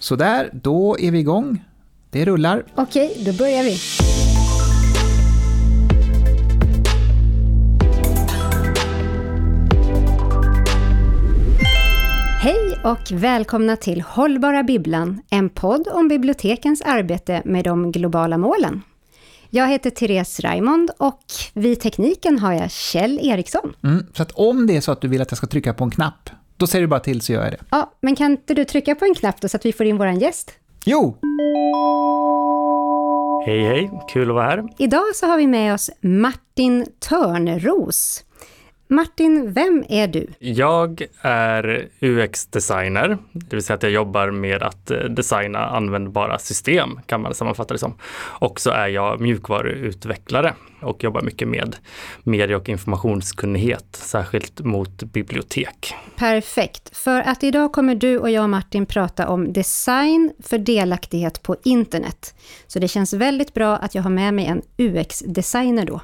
Så där, då är vi igång. Det rullar. Okej, då börjar vi. Hej och välkomna till Hållbara Bibblan, en podd om bibliotekens arbete med de globala målen. Jag heter Therese Raimond och vid tekniken har jag Kjell Eriksson. Mm, så att om det är så att du vill att jag ska trycka på en knapp, då säger du bara till så gör jag det. Ja, men kan inte du trycka på en knapp då så att vi får in våran gäst? Jo! Hej hej, kul att vara här. Idag så har vi med oss Martin Törnros. Martin, vem är du? Jag är UX-designer, det vill säga att jag jobbar med att eh, designa användbara system, kan man sammanfatta det som. Och så är jag mjukvaruutvecklare och jobbar mycket med medie och informationskunnighet, särskilt mot bibliotek. Perfekt, för att idag kommer du och jag Martin prata om design för delaktighet på internet. Så det känns väldigt bra att jag har med mig en UX-designer då.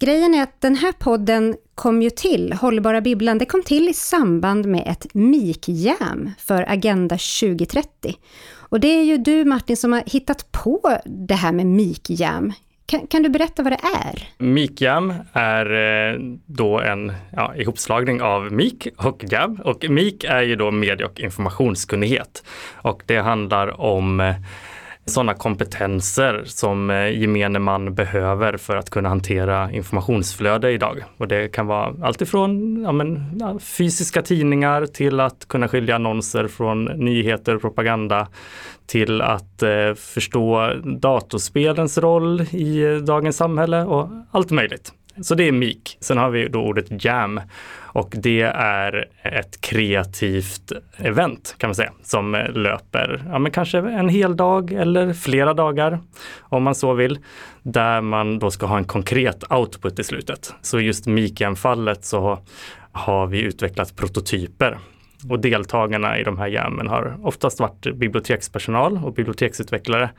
Grejen är att den här podden kom ju till, Hållbara Bibblan, det kom till i samband med ett MIK-jam för Agenda 2030. Och det är ju du Martin som har hittat på det här med MIK-jam. Kan, kan, du berätta vad det är? MIK-jam är eh, då en ja, ihopslagning av MIK och JAM. Och MIK är ju då medie och informationskunnighet. Och det handlar om eh, sådana kompetenser som eh, gemene man behöver för att kunna hantera informationsflöde idag. Och det kan vara alltifrån ja, men, fysiska tidningar till att kunna skilja annonser från nyheter och propaganda till att eh, förstå datorspelens roll i eh, dagens samhälle och allt möjligt. Så det är MIK. Sen har vi då ordet JAM och det är ett kreativt event kan man säga som löper ja, men kanske en hel dag eller flera dagar om man så vill. Där man då ska ha en konkret output i slutet. Så just MIK-fallet så har vi utvecklat prototyper och deltagarna i de här jammen har oftast varit bibliotekspersonal och biblioteksutvecklare.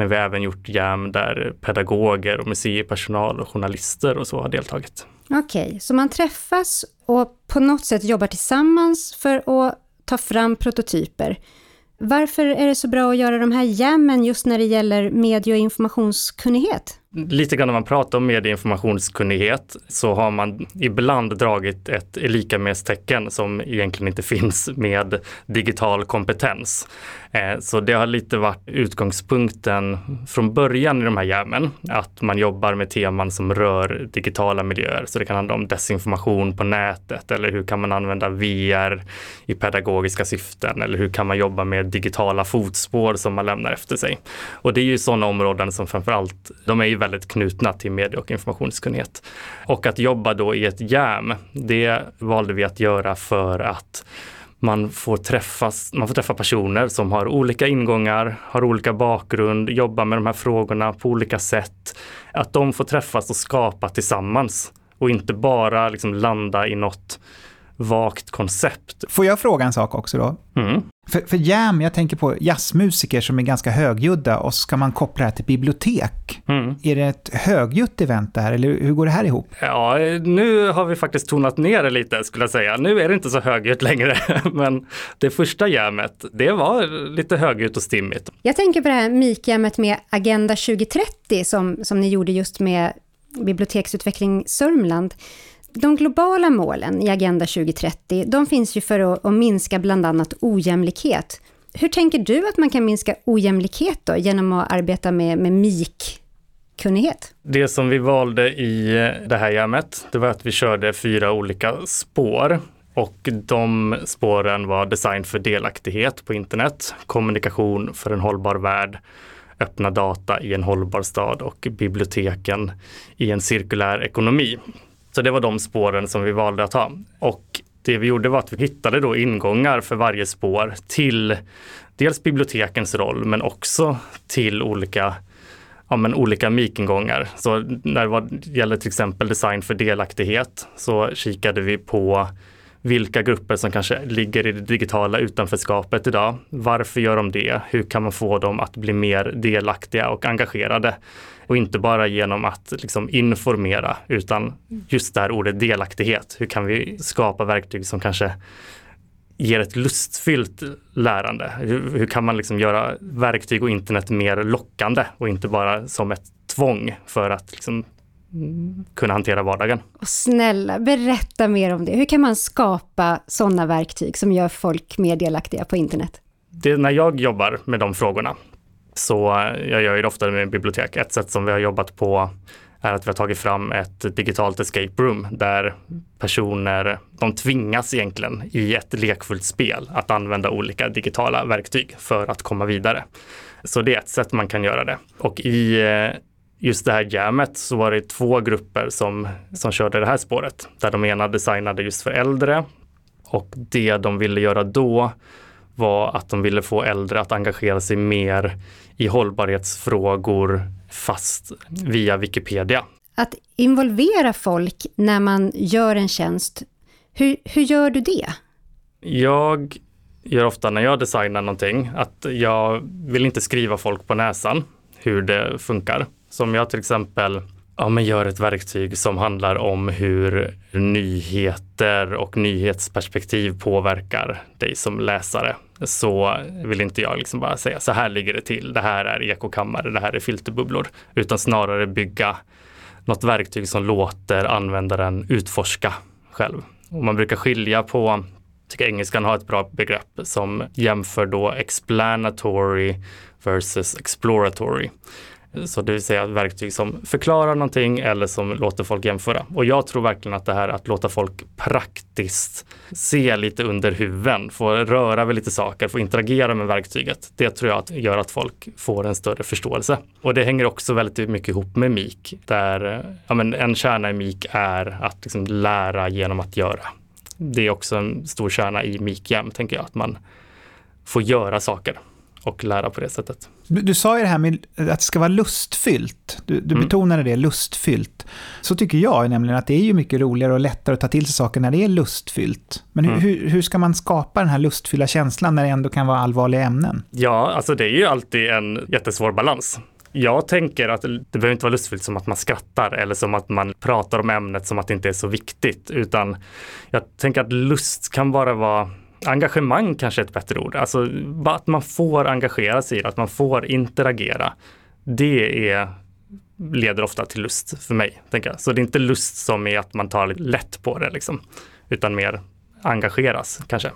Men vi har även gjort jam där pedagoger och museipersonal och journalister och så har deltagit. Okej, okay, så man träffas och på något sätt jobbar tillsammans för att ta fram prototyper. Varför är det så bra att göra de här jammen just när det gäller medie och informationskunnighet? Lite grann när man pratar om medieinformationskunnighet så har man ibland dragit ett lika med tecken som egentligen inte finns med digital kompetens. Eh, så det har lite varit utgångspunkten från början i de här jämen, att man jobbar med teman som rör digitala miljöer. Så det kan handla om desinformation på nätet eller hur kan man använda VR i pedagogiska syften eller hur kan man jobba med digitala fotspår som man lämnar efter sig. Och det är ju sådana områden som framförallt, de är ju väldigt knutna till medie och informationskunnighet. Och att jobba då i ett jam, det valde vi att göra för att man får, träffas, man får träffa personer som har olika ingångar, har olika bakgrund, jobbar med de här frågorna på olika sätt. Att de får träffas och skapa tillsammans och inte bara liksom landa i något vagt koncept. Får jag fråga en sak också då? Mm. För, för jam, jag tänker på jazzmusiker som är ganska högljudda och så ska man koppla det här till bibliotek. Mm. Är det ett högljutt event det här eller hur går det här ihop? Ja, nu har vi faktiskt tonat ner det lite skulle jag säga. Nu är det inte så högljutt längre, men det första jammet, det var lite högljutt och stimmigt. Jag tänker på det här MIK-jammet med Agenda 2030 som, som ni gjorde just med biblioteksutveckling Sörmland. De globala målen i Agenda 2030, de finns ju för att, att, minska bland annat ojämlikhet. Hur tänker du att man kan minska ojämlikhet då, genom att arbeta med, med MIK-kunnighet? Det som vi valde i det här jammet, det var att vi körde fyra olika spår. Och de spåren var design för delaktighet på internet, kommunikation för en hållbar värld, öppna data i en hållbar stad och biblioteken i en cirkulär ekonomi. Så det var de spåren som vi valde att ha. Och det vi gjorde var att vi hittade då ingångar för varje spår till dels bibliotekens roll men också till olika ja, men olika mikingångar. Så när det gäller till exempel design för delaktighet så kikade vi på vilka grupper som kanske ligger i det digitala utanförskapet idag. Varför gör de det? Hur kan man få dem att bli mer delaktiga och engagerade? Och inte bara genom att liksom informera utan just det här ordet delaktighet. Hur kan vi skapa verktyg som kanske ger ett lustfyllt lärande. Hur, hur, kan man liksom göra verktyg och internet mer lockande och inte bara som ett tvång för att liksom kunna hantera vardagen. Och snälla, berätta mer om det. Hur kan man skapa sådana verktyg som gör folk mer delaktiga på internet? Det, när jag jobbar med de frågorna, så jag gör det ofta med bibliotek. Ett sätt som vi har jobbat på är att vi har tagit fram ett digitalt escape room där personer, de tvingas egentligen i ett lekfullt spel att använda olika digitala verktyg för att komma vidare. Så det är ett sätt man kan göra det. Och i eh, just det här jammet så var det två grupper som, som körde det här spåret. Där de ena designade just för äldre och det de ville göra då var att de ville få äldre att engagera sig mer i hållbarhetsfrågor fast via Wikipedia. Att involvera folk när man gör en tjänst, hur, hur gör du det? Jag gör ofta när jag designar någonting att jag vill inte skriva folk på näsan hur det funkar. Som jag till exempel ja, men gör ett verktyg som handlar om hur nyheter och nyhetsperspektiv påverkar dig som läsare så vill inte jag liksom bara säga så här ligger det till, det här är ekokammare, det här är filterbubblor, utan snarare bygga något verktyg som låter användaren utforska själv. Och man brukar skilja på, jag tycker engelskan har ett bra begrepp som jämför då explanatory versus exploratory. Så det vill säga verktyg som förklarar någonting eller som låter folk jämföra. Och jag tror verkligen att det här att låta folk praktiskt se lite under huven, få röra vid lite saker, få interagera med verktyget. Det tror jag att gör att folk får en större förståelse. Och det hänger också väldigt mycket ihop med MIK, där ja, men en kärna i MIK är att liksom lära genom att göra. Det är också en stor kärna i MIK Jam, tänker jag, att man får göra saker och lära på det sättet. Du, du sa ju det här med att det ska vara lustfyllt. Du, du mm. betonade det, lustfyllt. Så tycker jag nämligen att det är ju mycket roligare och lättare att ta till sig saker när det är lustfyllt. Men hur, mm. hur, hur ska man skapa den här lustfyllda känslan när det ändå kan vara allvarliga ämnen? Ja, alltså det är ju alltid en jättesvår balans. Jag tänker att det behöver inte vara lustfyllt som att man skrattar eller som att man pratar om ämnet som att det inte är så viktigt, utan jag tänker att lust kan bara vara engagemang kanske är ett bättre ord. Alltså att man får engagera sig i det, att man får interagera. Det är, leder ofta till lust för mig. Tänker jag. Så det är inte lust som är att man tar lite lätt på det, liksom, utan mer engageras kanske.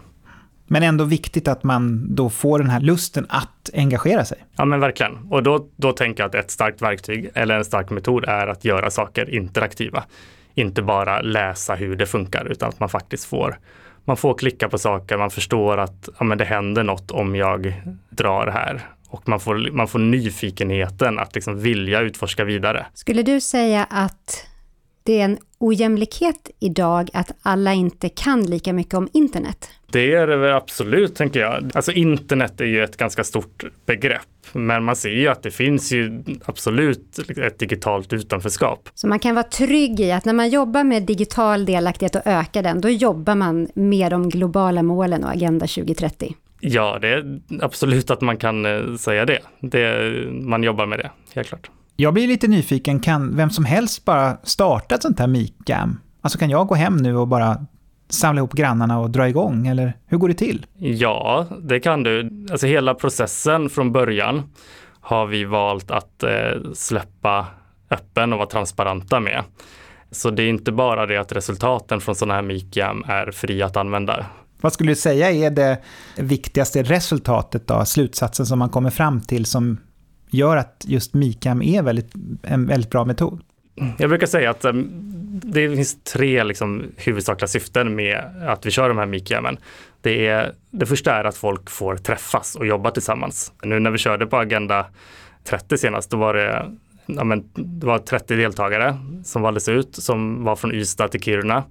Men ändå viktigt att man då får den här lusten att engagera sig. Ja men verkligen. Och då, då tänker jag att ett starkt verktyg eller en stark metod är att göra saker interaktiva. Inte bara läsa hur det funkar utan att man faktiskt får man får klicka på saker, man förstår att ja, men det händer något om jag drar här. Och man får, man får nyfikenheten att liksom vilja utforska vidare. Skulle du säga att det är en ojämlikhet idag att alla inte kan lika mycket om internet? Det är det väl absolut, tänker jag. Alltså internet är ju ett ganska stort begrepp, men man ser ju att det finns ju absolut ett digitalt utanförskap. Så man kan vara trygg i att när man jobbar med digital delaktighet och ökar den, då jobbar man med de globala målen och Agenda 2030? Ja, det är absolut att man kan eh, säga det. det man jobbar med det, helt klart. Jag blir lite nyfiken, kan vem som helst bara starta ett sånt här Micam? Alltså kan jag gå hem nu och bara samla ihop grannarna och dra igång, eller hur går det till? Ja, det kan du. Alltså hela processen från början har vi valt att eh, släppa öppen och vara transparenta med. Så det är inte bara det att resultaten från sådana här Micam är fria att använda. Vad skulle du säga är det viktigaste resultatet då, slutsatsen som man kommer fram till som gör att just Micam är väldigt, en väldigt bra metod? Jag brukar säga att um, det finns tre liksom, huvudsakliga syften med att vi kör de här Micammen. Det, är, det första är att folk får träffas och jobba tillsammans. Nu när vi körde på Agenda 30 senast, då var det, ja, men, det var 30 deltagare som valdes ut som var från Ystad till Kiruna.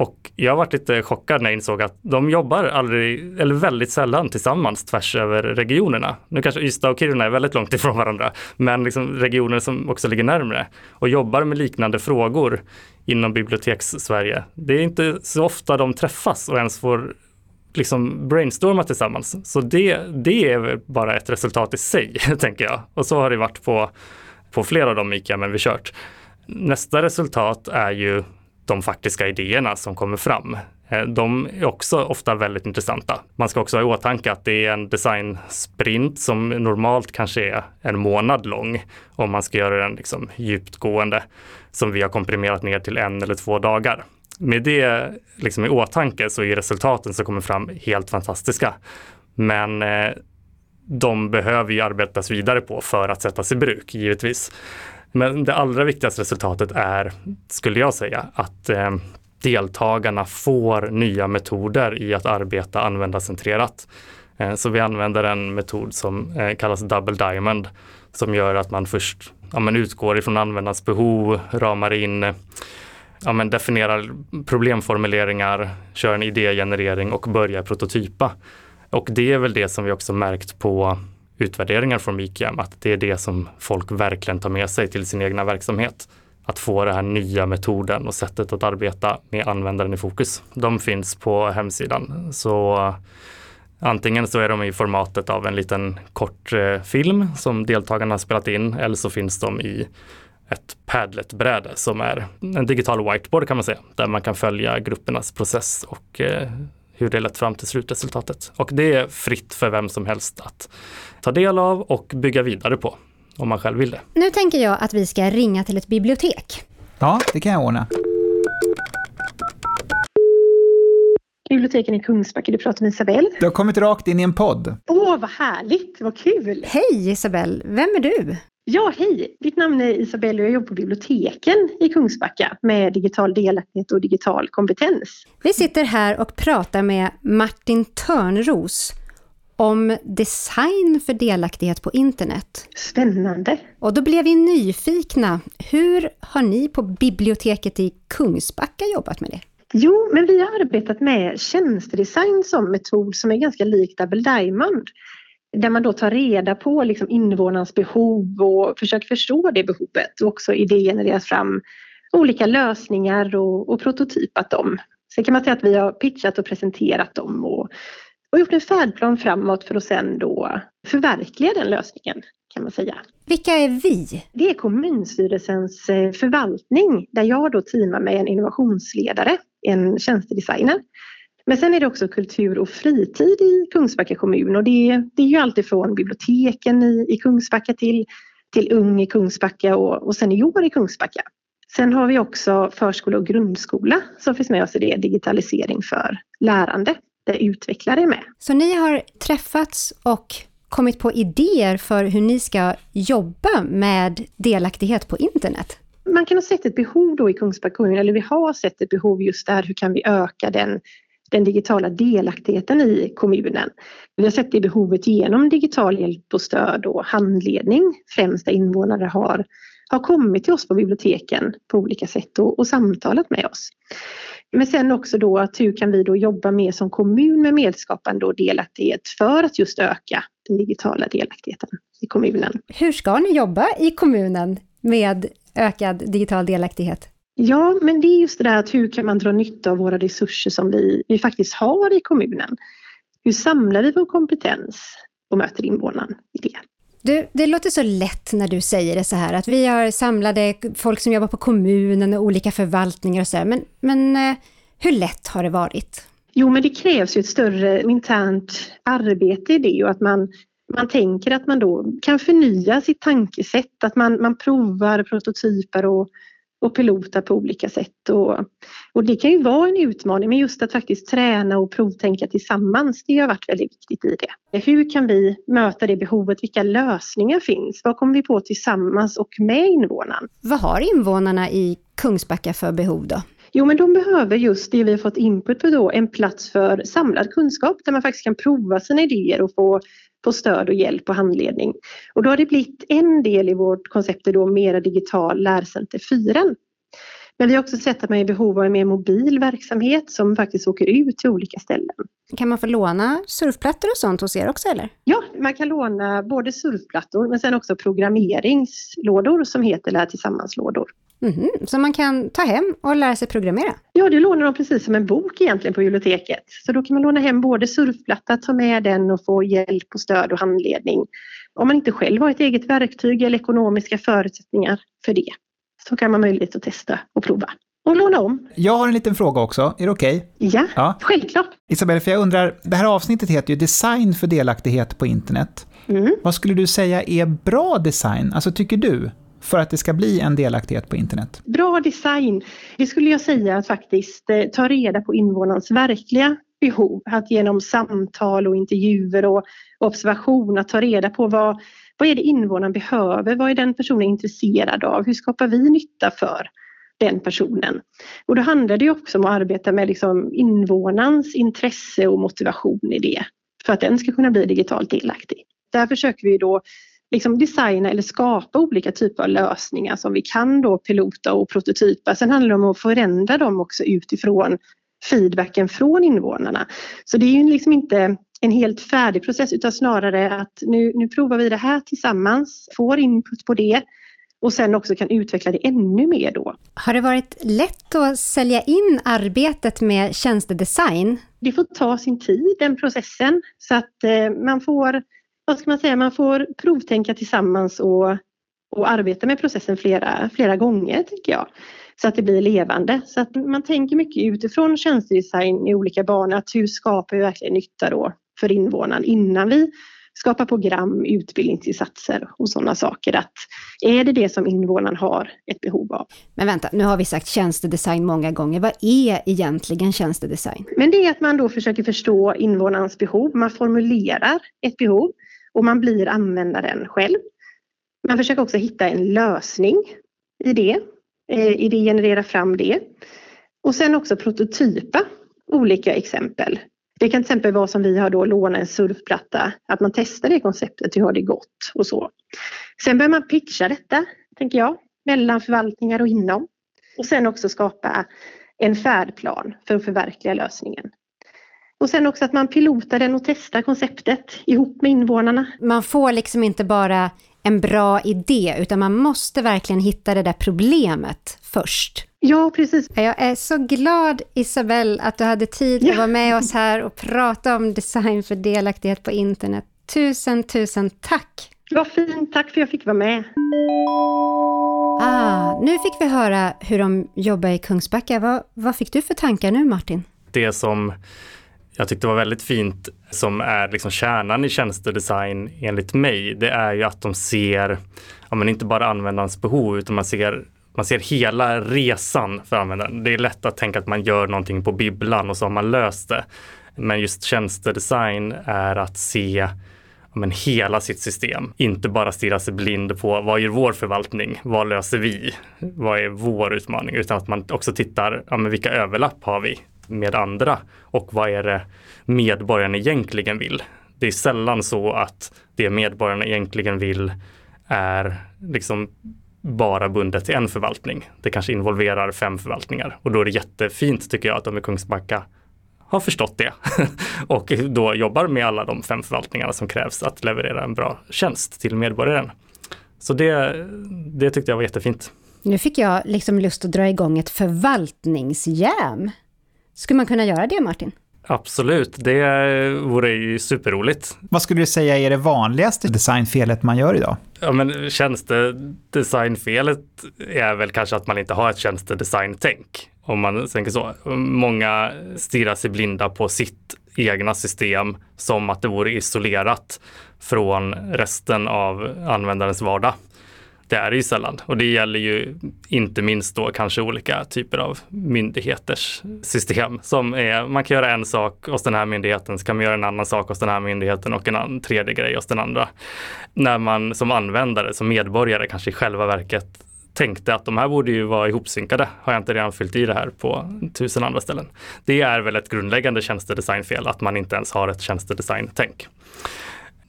Och jag varit lite chockad när jag insåg att de jobbar aldrig, eller väldigt sällan tillsammans tvärs över regionerna. Nu kanske Ystad och Kiruna är väldigt långt ifrån varandra, men liksom regioner som också ligger närmre och jobbar med liknande frågor inom biblioteks-Sverige. Det är inte så ofta de träffas och ens får liksom brainstorma tillsammans. Så det, det är bara ett resultat i sig, tänker jag. Och så har det varit på, på flera av de ICA men vi kört. Nästa resultat är ju de faktiska idéerna som kommer fram. Eh, de är också ofta väldigt intressanta. Man ska också ha i åtanke att det är en designsprint som normalt kanske är en månad lång om man ska göra den liksom djupgående som vi har komprimerat ner till en eller två dagar. Med det liksom i åtanke så är resultaten som kommer fram helt fantastiska. Men eh, de behöver ju arbetas vidare på för att sättas i bruk, givetvis. Men det allra viktigaste resultatet är, skulle jag säga, att eh, deltagarna får nya metoder i att arbeta användarcentrerat. Eh, så vi använder en metod som eh, kallas Double Diamond som gör att man först ja, men utgår ifrån användarens behov, ramar in, ja, men definierar problemformuleringar, kör en idégenerering och börjar prototypa. Och det är väl det som vi också märkt på utvärderingar från Mikiam, att det är det som folk verkligen tar med sig till sin egna verksamhet. Att få den här nya metoden och sättet att arbeta med användaren i fokus. De finns på hemsidan. Så eh, antingen så är de i formatet av en liten kort eh, film som deltagarna har spelat in eller så finns de i ett Padlet-bräde som är en digital whiteboard kan man säga, där man kan följa gruppernas process och eh, hur det lett fram till slutresultatet. Och det är fritt för vem som helst att ta del av och bygga vidare på om man själv vill det. Nu tänker jag att vi ska ringa till ett bibliotek. Ja, det kan jag ordna. Biblioteken i Kungsbacka, du pratar med Isabelle. Du har kommit rakt in i en podd. Åh, vad härligt! Vad kul! Hej Isabelle, vem är du? Ja, hej! Mitt namn är Isabelle och jag jobbar på biblioteken i Kungsbacka med digital delaktighet och digital kompetens. Vi sitter här och pratar med Martin Törnros om design för delaktighet på internet. Spännande! Och då blev vi nyfikna. Hur har ni på biblioteket i Kungsbacka jobbat med det? Jo, men vi har arbetat med tjänstedesign som metod som är ganska lik Double Diamond. Där man då tar reda på liksom invånarnas behov och försöker förstå det behovet och också idégenererat fram olika lösningar och, och prototypat dem. Sen kan man säga att vi har pitchat och presenterat dem och, och gjort en färdplan framåt för att sen då förverkliga den lösningen kan man säga. Vilka är vi? Det är kommunstyrelsens eh, förvaltning där jag då teamar med en innovationsledare, en tjänstedesigner men sen är det också kultur och fritid i Kungsbacka kommun och det, det är ju alltifrån biblioteken i, i Kungsbacka till, till Ung i Kungsbacka och, och senior i Kungsbacka. Sen har vi också förskola och grundskola som finns med oss i det, digitalisering för lärande, där utvecklare är med. Så ni har träffats och kommit på idéer för hur ni ska jobba med delaktighet på internet? Man kan ha sett ett behov då i Kungsbacka kommun, eller vi har sett ett behov just där, hur kan vi öka den den digitala delaktigheten i kommunen. Vi har sett det behovet genom digital hjälp och stöd och handledning, främst där invånare har, har kommit till oss på biblioteken på olika sätt och, och samtalat med oss. Men sen också då att hur kan vi då jobba mer som kommun med medskapande och delaktighet för att just öka den digitala delaktigheten i kommunen. Hur ska ni jobba i kommunen med ökad digital delaktighet? Ja, men det är just det där att hur kan man dra nytta av våra resurser som vi, vi faktiskt har i kommunen? Hur samlar vi vår kompetens och möter invånaren i det? Du, det låter så lätt när du säger det så här, att vi har samlade folk som jobbar på kommunen och olika förvaltningar och så här, men, men eh, hur lätt har det varit? Jo, men det krävs ju ett större internt arbete i det och att man, man tänker att man då kan förnya sitt tankesätt, att man, man provar, prototyper och och pilota på olika sätt. Och, och det kan ju vara en utmaning, men just att faktiskt träna och provtänka tillsammans, det har varit väldigt viktigt i det. Hur kan vi möta det behovet? Vilka lösningar finns? Vad kommer vi på tillsammans och med invånarna? Vad har invånarna i Kungsbacka för behov då? Jo, men de behöver just det vi har fått input på då, en plats för samlad kunskap där man faktiskt kan prova sina idéer och få få stöd och hjälp och handledning. Och då har det blivit en del i vårt koncept då mera digital lärcenter 4. Men vi har också sett att man är i behov av en mer mobil verksamhet som faktiskt åker ut till olika ställen. Kan man få låna surfplattor och sånt hos er också eller? Ja, man kan låna både surfplattor men sen också programmeringslådor som heter Lär tillsammans-lådor. Mm, så man kan ta hem och lära sig programmera? Ja, det lånar de precis som en bok egentligen på biblioteket. Så då kan man låna hem både surfplatta, ta med den och få hjälp och stöd och handledning. Om man inte själv har ett eget verktyg eller ekonomiska förutsättningar för det så kan man möjlighet att testa och prova. och låna om. Jag har en liten fråga också, är det okej? Okay? Ja, ja, självklart. Isabelle, för jag undrar, det här avsnittet heter ju Design för delaktighet på internet. Mm. Vad skulle du säga är bra design, alltså tycker du, för att det ska bli en delaktighet på internet? Bra design, det skulle jag säga att faktiskt eh, ta reda på invånarnas verkliga behov. Att genom samtal och intervjuer och observation att ta reda på vad, vad är det invånaren behöver? Vad är den personen intresserad av? Hur skapar vi nytta för den personen? Och då handlar det också om att arbeta med liksom invånarens intresse och motivation i det för att den ska kunna bli digitalt delaktig. Där försöker vi då liksom designa eller skapa olika typer av lösningar som vi kan då pilota och prototypa. Sen handlar det om att förändra dem också utifrån feedbacken från invånarna. Så det är ju liksom inte en helt färdig process utan snarare att nu, nu provar vi det här tillsammans, får input på det och sen också kan utveckla det ännu mer då. Har det varit lätt att sälja in arbetet med tjänstedesign? Det får ta sin tid, den processen, så att eh, man får, vad ska man säga, man får provtänka tillsammans och, och arbeta med processen flera, flera gånger tycker jag så att det blir levande. Så att man tänker mycket utifrån tjänstedesign i olika banor. Att hur skapar vi verkligen nytta då för invånaren innan vi skapar program, utbildningsinsatser och sådana saker. Att är det det som invånaren har ett behov av? Men vänta, nu har vi sagt tjänstedesign många gånger. Vad är egentligen tjänstedesign? Men det är att man då försöker förstå invånarens behov. Man formulerar ett behov och man blir användaren själv. Man försöker också hitta en lösning i det eh, idégenerera fram det. Och sen också prototypa olika exempel. Det kan till exempel vara som vi har då låna en surfplatta, att man testar det konceptet, hur har det gått och så. Sen bör man pitcha detta, tänker jag, mellan förvaltningar och inom. Och sen också skapa en färdplan för att förverkliga lösningen. Och sen också att man pilotar den och testar konceptet ihop med invånarna. Man får liksom inte bara en bra idé, utan man måste verkligen hitta det där problemet först. Ja, precis. Jag är så glad, Isabelle, att du hade tid ja. att vara med oss här och prata om design för delaktighet på internet. Tusen, tusen tack! Vad fint, tack för att jag fick vara med. Ah, nu fick vi höra hur de jobbar i Kungsbacka. Vad, vad fick du för tankar nu, Martin? Det som jag tyckte var väldigt fint som är liksom kärnan i tjänstedesign enligt mig, det är ju att de ser, ja, men inte bara användarens behov, utan man ser man ser hela resan för användaren. Det är lätt att tänka att man gör någonting på bibblan och så har man löst det. Men just tjänstedesign är att se men hela sitt system. Inte bara stirra sig blind på vad gör vår förvaltning? Vad löser vi? Vad är vår utmaning? Utan att man också tittar, ja, men vilka överlapp har vi? Med andra och vad är det medborgarna egentligen vill. Det är sällan så att det medborgarna egentligen vill är liksom bara bundet till en förvaltning. Det kanske involverar fem förvaltningar och då är det jättefint tycker jag att de i Kungsbacka har förstått det och då jobbar med alla de fem förvaltningarna som krävs att leverera en bra tjänst till medborgaren. Så det, det tyckte jag var jättefint. Nu fick jag liksom lust att dra igång ett förvaltningsjäm. Skulle man kunna göra det, Martin? Absolut, det vore ju superroligt. Vad skulle du säga är det vanligaste designfelet man gör idag? Ja, men tjänstedesignfelet är väl kanske att man inte har ett tjänstedesign-tänk. Om man tänker så. Många stirrar sig blinda på sitt egna system som att det vore isolerat från resten av användarens vardag. Det är det ju sällan och det gäller ju inte minst då kanske olika typer av myndigheters system som är, man kan göra en sak hos den här myndigheten, så kan man göra en annan sak hos den här myndigheten och en tredje grej hos den andra. När man som användare, som medborgare kanske i själva verket tänkte att de här borde ju vara ihopsynkade. Har jag inte redan fyllt i det här på tusen andra ställen? Det är väl ett grundläggande tjänstedesignfel att man inte ens har ett tjänstedesign-tänk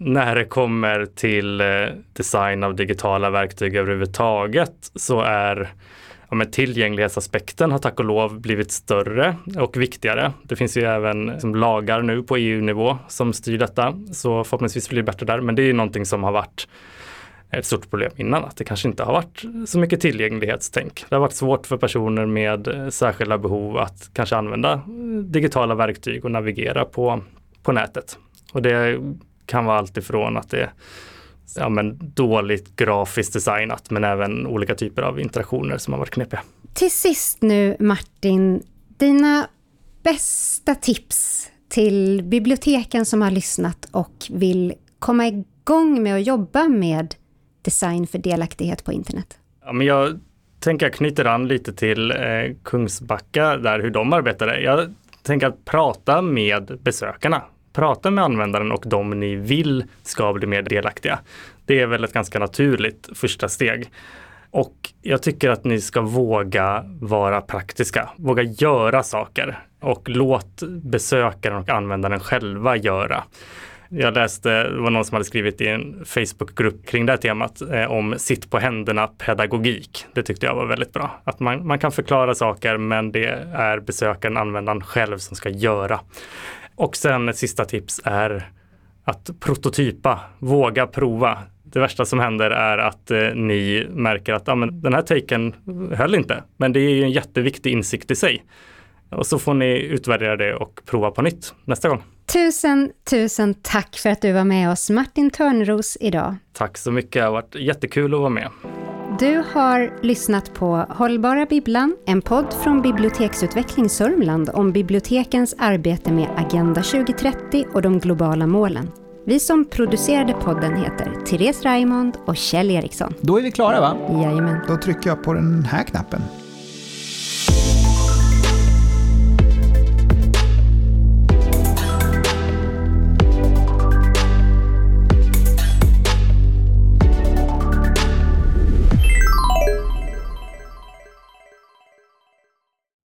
när det kommer till eh, design av digitala verktyg överhuvudtaget så är ja, men tillgänglighetsaspekten har tack och lov blivit större och viktigare. Det finns ju även liksom, lagar nu på EU-nivå som styr detta, så förhoppningsvis blir det bättre där. Men det är ju någonting som har varit ett stort problem innan, att det kanske inte har varit så mycket tillgänglighetstänk. Det har varit svårt för personer med eh, särskilda behov att kanske använda eh, digitala verktyg och navigera på, på nätet. Och det kan vara allt ifrån att det är ja, men dåligt grafiskt designat men även olika typer av interaktioner som har varit knepiga. Till sist nu Martin, dina bästa tips till biblioteken som har lyssnat och vill komma igång med att jobba med design för delaktighet på internet? Ja, men jag tänker jag knyter an lite till eh, Kungsbacka, där hur de arbetade. Jag tänker att prata med besökarna. Prata med användaren och de ni vill ska bli mer delaktiga. Det är väl ett ganska naturligt första steg. Och jag tycker att ni ska våga vara praktiska, våga göra saker och låt besökaren och användaren själva göra. Jag läste, det var någon som hade skrivit i en Facebookgrupp kring det här temat eh, om sitt på händerna pedagogik. Det tyckte jag var väldigt bra. Att man, man kan förklara saker men det är besökaren, användaren själv som ska göra. Och sen ett sista tips är att prototypa, våga prova. Det värsta som händer är att eh, ni märker att ah, men den här taken höll inte. Men det är ju en jätteviktig insikt i sig. Och så får ni utvärdera det och prova på nytt nästa gång. Tusen, tusen tack för att du var med oss, Martin Törnros, idag. Tack så mycket, det har varit jättekul att vara med. Du har lyssnat på Hållbara Bibblan, en podd från Biblioteksutveckling Sörmland om bibliotekens arbete med Agenda 2030 och de globala målen. Vi som producerade podden heter Therese Raymond och Kjell Eriksson. Då är vi klara va? Jajamän. Då trycker jag på den här knappen.